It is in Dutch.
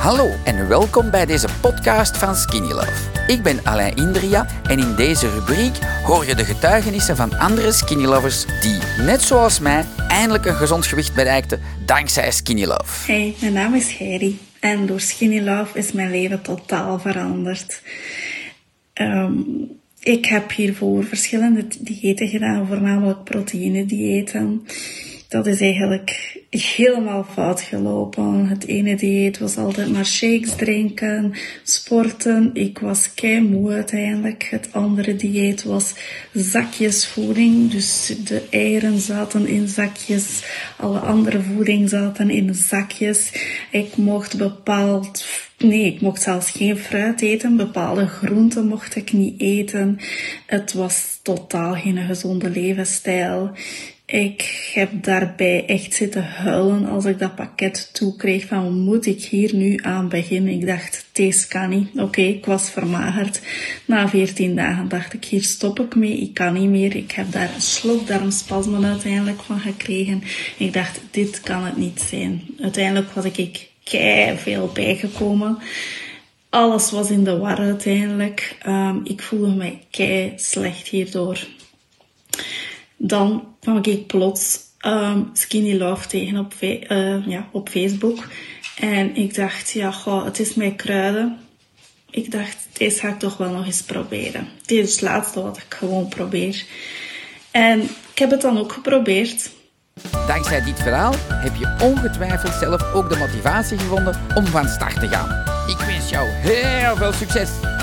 Hallo en welkom bij deze podcast van Skinny Love. Ik ben Alain Indria en in deze rubriek hoor je de getuigenissen van andere Skinny Lovers die, net zoals mij, eindelijk een gezond gewicht bereikten dankzij Skinny Love. Hey, mijn naam is Heidi en door Skinny Love is mijn leven totaal veranderd. Ehm, ik heb hiervoor verschillende diëten gedaan, voornamelijk proteïne-diëten dat is eigenlijk helemaal fout gelopen. Het ene dieet was altijd maar shakes drinken, sporten. Ik was moe uiteindelijk. Het andere dieet was zakjesvoeding. Dus de eieren zaten in zakjes. Alle andere voeding zaten in zakjes. Ik mocht bepaald Nee, ik mocht zelfs geen fruit eten. Bepaalde groenten mocht ik niet eten. Het was totaal geen gezonde levensstijl. Ik heb daarbij echt zitten huilen als ik dat pakket toekreeg van moet ik hier nu aan beginnen. Ik dacht, deze kan niet. Oké, ik was vermagerd. Na 14 dagen dacht ik, hier stop ik mee. Ik kan niet meer. Ik heb daar een slokdarmspasmen uiteindelijk van gekregen. Ik dacht, dit kan het niet zijn. Uiteindelijk was ik kei veel bijgekomen. Alles was in de war uiteindelijk. Um, ik voelde mij kei slecht hierdoor. Dan kwam ik plots um, Skinny Love tegen op, uh, ja, op Facebook. En ik dacht, ja, goh, het is mijn kruiden. Ik dacht, deze ga ik toch wel nog eens proberen. Dit is het laatste wat ik gewoon probeer. En ik heb het dan ook geprobeerd. Dankzij dit verhaal heb je ongetwijfeld zelf ook de motivatie gevonden om van start te gaan. Ik wens jou heel veel succes!